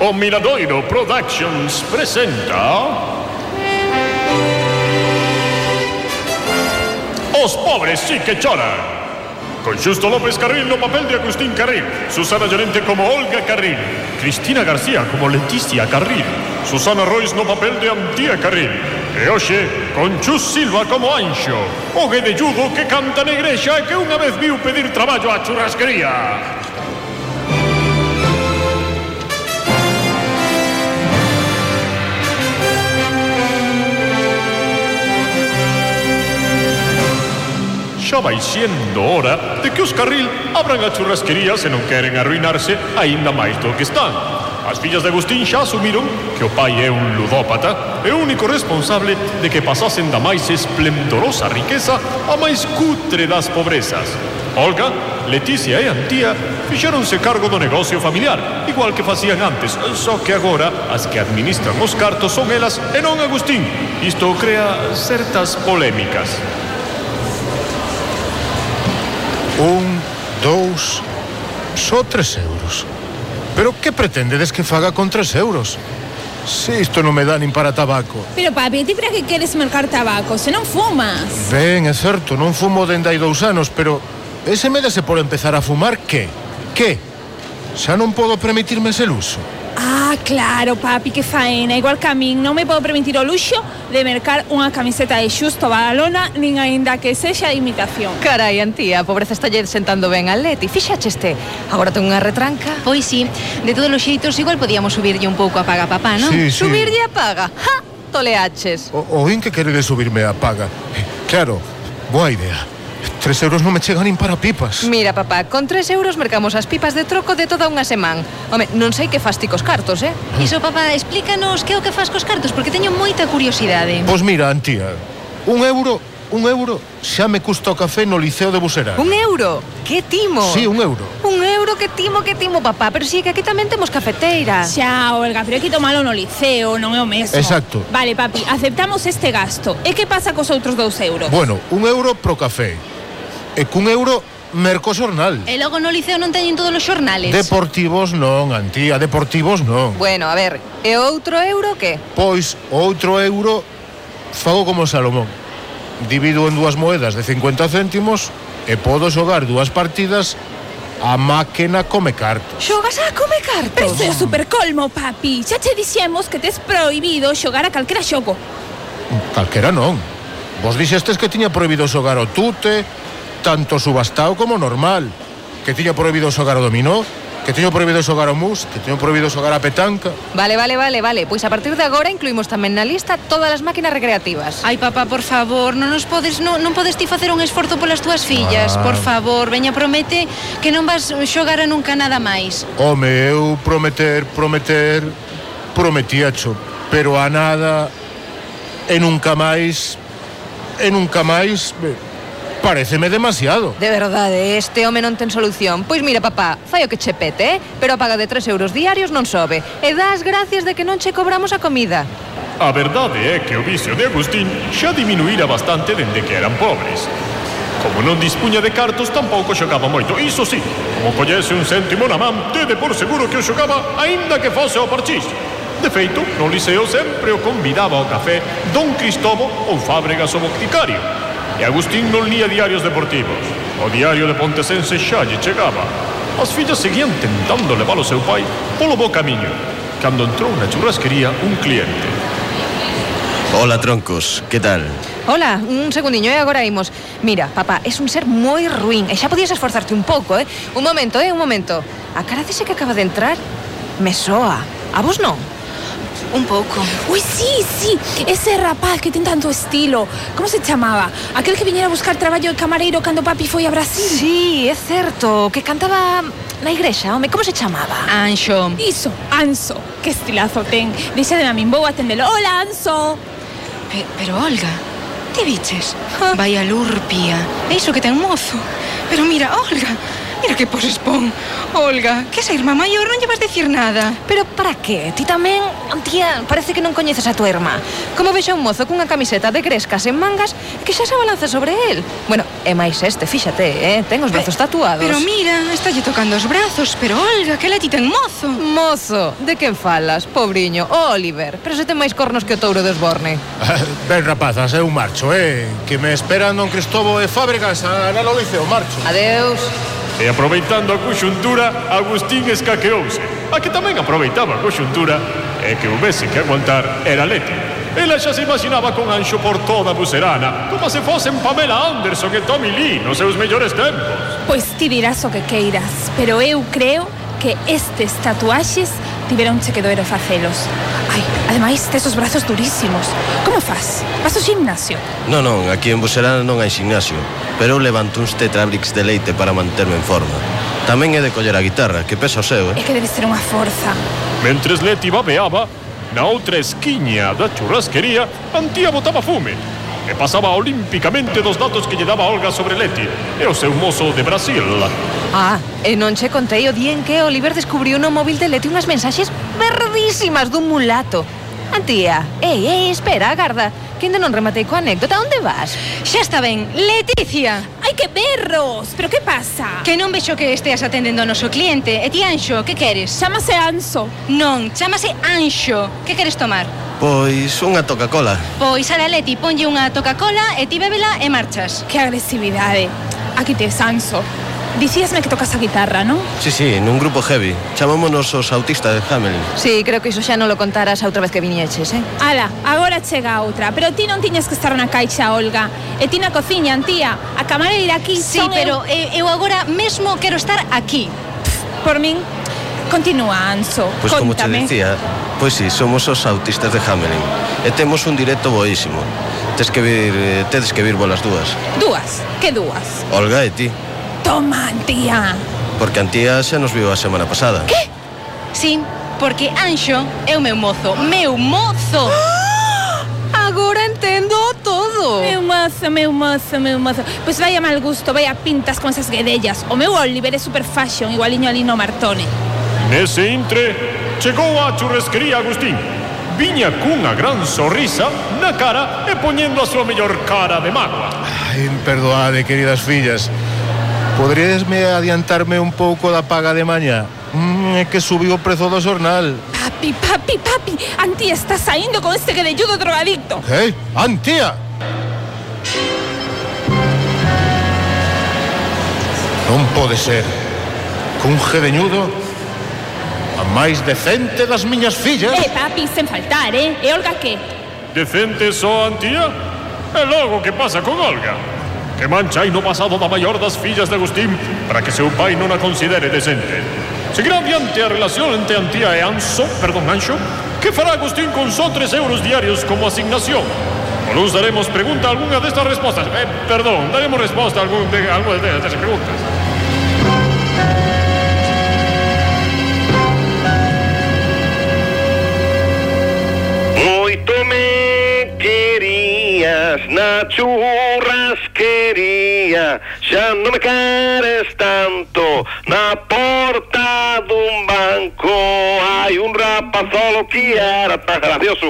O Miradoiro Productions presenta. Os pobres sí que choran. Con Xusto López Carril no papel de Agustín Carril, Susana Llorente como Olga Carril, Cristina García como Leticia Carril, Susana Royce no papel de Antía Carril, e hoxe con Chus Silva como Anxo, o guedelludo que canta negrexa e que unha vez viu pedir traballo á churrasquería. xa vai sendo hora de que os carril abran a churrasquería se non queren arruinarse aínda máis do que están. As fillas de Agustín xa asumiron que o pai é un ludópata e o único responsable de que pasasen da máis esplendorosa riqueza a máis cutre das pobrezas. Olga, Leticia e Antía fixeronse cargo do negocio familiar, igual que facían antes, só que agora as que administran os cartos son elas e non Agustín. Isto crea certas polémicas. Un, dous, só tres euros. Pero que pretendedes que faga con tres euros? Se isto non me dá nin para tabaco. Pero papi, ti para que queres mercar tabaco? Se non fumas. Ben, é certo, non fumo dende hai dous anos, pero ese me dese por empezar a fumar que? Que? Xa non podo permitirme ese luxo. Ah, claro, papi, que faena. Igual que a min, non me podo permitir o luxo de mercar unha camiseta de xusto Badalona, nin aínda que sexa de imitación. Carai, antía, a pobreza está lle sentando ben a Leti. Fixaxeste, agora ten unha retranca. Pois sí, de todos os xeitos igual podíamos subirlle un pouco a paga papá, non? Sí, sí. Subirlle a paga. Ja, toleaches. O, o in que queredes subirme a paga. Eh, Claro, boa idea. Tres euros non me chegan nin para pipas. Mira, papá, con tres euros mercamos as pipas de troco de toda unha semana. Home, non sei que fas ti cos cartos, eh? Ah. Iso, papá, explícanos que é o que fas cos cartos, porque teño moita curiosidade. Pois mira, Antía, un euro un euro xa me custa o café no Liceo de Busera Un euro? Que timo? Sí, un euro. Un euro, que timo, que timo, papá. Pero si sí, que aquí tamén temos cafeteira. Xa, o pero café hai que tomalo no Liceo, non é o mesmo. Exacto. Vale, papi, aceptamos este gasto. E que pasa cos outros dous euros? Bueno, un euro pro café E cun euro merco xornal. E logo no liceo non teñen todos os xornales. Deportivos non, Antía, deportivos non. Bueno, a ver, e outro euro que? Pois, outro euro fago como Salomón. Divido en dúas moedas de 50 céntimos e podo xogar dúas partidas A máquina come cartos. Xogas a come cartos? Pero é super supercolmo, papi. Xa che dixemos que tes prohibido xogar a calquera xogo. Calquera non. Vos dixestes que tiña prohibido xogar o tute, tanto subastado como normal que tiño prohibido xogar ao dominó que teño prohibido xogar ao mus, que teño prohibido xogar a petanca. Vale, vale, vale, vale. Pois a partir de agora incluímos tamén na lista todas as máquinas recreativas. Ai, papá, por favor, non nos podes non, non podes ti facer un esforzo polas túas fillas, ah. por favor, veña promete que non vas xogar a nunca nada máis. Home, eu prometer, prometer, prometíacho, pero a nada e nunca máis e nunca máis Pareceme demasiado. De verdade, este home non ten solución. Pois mira, papá, fai o que che pete, eh? pero a paga de 3 euros diarios non sobe. E das gracias de que non che cobramos a comida. A verdade é que o vicio de Agustín xa diminuíra bastante dende que eran pobres. Como non dispuña de cartos, tampouco xogaba moito. Iso sí, como collese un céntimo na man, tede por seguro que o xogaba aínda que fose ao parchís. De feito, no liceo sempre o convidaba ao café Don Cristobo ou Fábregas o Boticario E Agustín non lía diarios deportivos. O diario de Pontesense xa lle chegaba. As fillas seguían tentando levar o seu pai polo bo camiño, cando entrou na churrasquería un cliente. Hola, troncos, que tal? Hola, un segundiño, e agora imos. Mira, papá, es un ser moi ruín, e xa podías esforzarte un pouco, eh? Un momento, eh, un momento. A cara dese que acaba de entrar me soa. A vos non? Un pouco. Ui, sí, sí, ese rapaz que ten tanto estilo. Como se chamaba? Aquel que viñera a buscar traballo de camareiro cando papi foi a Brasil. Sí, é certo, que cantaba na igrexa, home, como se chamaba? Anxo. Iso, Anso. Que estilazo ten. Deixa de vou atendelo. Hola, Anso. Pe, pero Olga, te viches? Vai a lurpia. É iso que ten mozo. Pero mira, Olga, Mira que poses pon. Olga, que esa irmá maior non lle vas dicir nada. Pero para que? Ti tamén, tía, parece que non coñeces a tua irmá. Como vexa un mozo cunha camiseta de crescas en mangas que xa se balanza sobre el. Bueno, é máis este, fíxate, eh? ten os brazos tatuados. Pero mira, está lle tocando os brazos, pero Olga, que le ti ten mozo. Mozo, de quen falas, pobriño, oh, Oliver, pero se ten máis cornos que o touro de Osborne. Ben, rapazas, eu marcho, eh? Que me esperan don Cristobo e Fábregas a na Liceo, marcho. Adeus. E aproveitando a coxuntura, Agustín escaqueouse. A que tamén aproveitaba a coxuntura e que houvese que aguantar era Leti. Ela xa se imaginaba con Anxo por toda a Bucerana, como se fosen Pamela Anderson e Tommy Lee nos seus mellores tempos. Pois ti dirás o que queiras, pero eu creo que estes tatuaxes tiveron che que doer facelos. Ai, ademais, tes os brazos durísimos. Como fas? Vas ao gimnasio? Non, non, aquí en Buserana non hai gimnasio pero eu levanto uns tetrabrix de leite para manterme en forma. Tamén é de coller a guitarra, que pesa o seu, eh? É que debe ser unha forza. Mentres Leti babeaba, na outra esquiña da churrasquería, Antía botaba fume e pasaba olímpicamente dos datos que lle daba Olga sobre Leti e o seu mozo de Brasil. Ah, e non che contei o día en que Oliver descubriu no móvil de Leti unhas mensaxes verdísimas dun mulato. Antía, ei, ei, espera, agarda. Que ainda non rematei coa anécdota, onde vas? Xa está ben, Leticia! Ai que berros, pero que pasa? Que non vexo que esteas atendendo ao noso cliente. E ti Anxo, que queres? Chámase Anso Non, chámase Anxo. Que queres tomar? Pois unha Coca-Cola. Pois a Leti, ponlle unha Coca-Cola e ti bébela e marchas. Que agresividade. Aquí tes Anso Dicíasme que tocas a guitarra, non? Sí, sí, nun grupo heavy. Chamámonos os autistas de Hamelin. Sí, creo que iso xa non lo contaras a outra vez que viñeches, eh? Ala, agora chega outra. Pero ti non tiñas que estar na caixa, Olga. E ti na cociña, antía. A camareira aquí Sí, son pero eu... eu agora mesmo quero estar aquí. Por min, Continúa, Anso. Pois como te dicía, pois si, sí, somos os autistas de Hamelin e temos un directo boísimo. Tes que vir, eh, tedes que vir bolas dúas. Dúas? Que dúas? Olga e ti toma Antía? Porque Antía xa nos viu a semana pasada. Que? Sí, porque Anxo é o meu mozo. Meu mozo! Ah, agora entendo todo. Meu mozo, meu mozo, meu mozo. Pois pues vai a mal gusto, vai a pintas con esas guedellas. O meu Oliver é super fashion, igualiño a Lino Martone. Nese intre, chegou a churrasquería Agustín. Viña cunha gran sorrisa na cara e poñendo a súa mellor cara de mágoa. Ai, perdoade, queridas fillas. Poderíasme adiantarme un pouco da paga de mañá? Mm, é que subiu o prezo do xornal. Papi, papi, papi, Antía está saindo con este gredelludo drogadicto. Que? Antía? Non pode ser. Cun gedeñudo a máis decente das miñas fillas. Eh, papi, sen faltar, eh? E Olga que? Decente só Antía? E logo que pasa con Olga? Que mancha hai no pasado da maior das fillas de Agustín para que seu pai non a considere decente. Seguirá adiante a relación entre Antía e Anso, perdón, Anxo? Que fará Agustín con só 3 euros diarios como asignación? O nos daremos pregunta a algunha destas respostas. Eh, perdón, daremos resposta a algún de, a algunha destas preguntas. Moito me querías na Coruña xa non me queres tanto. Na porta dun um banco hai un um rapazolo que era tan gracioso.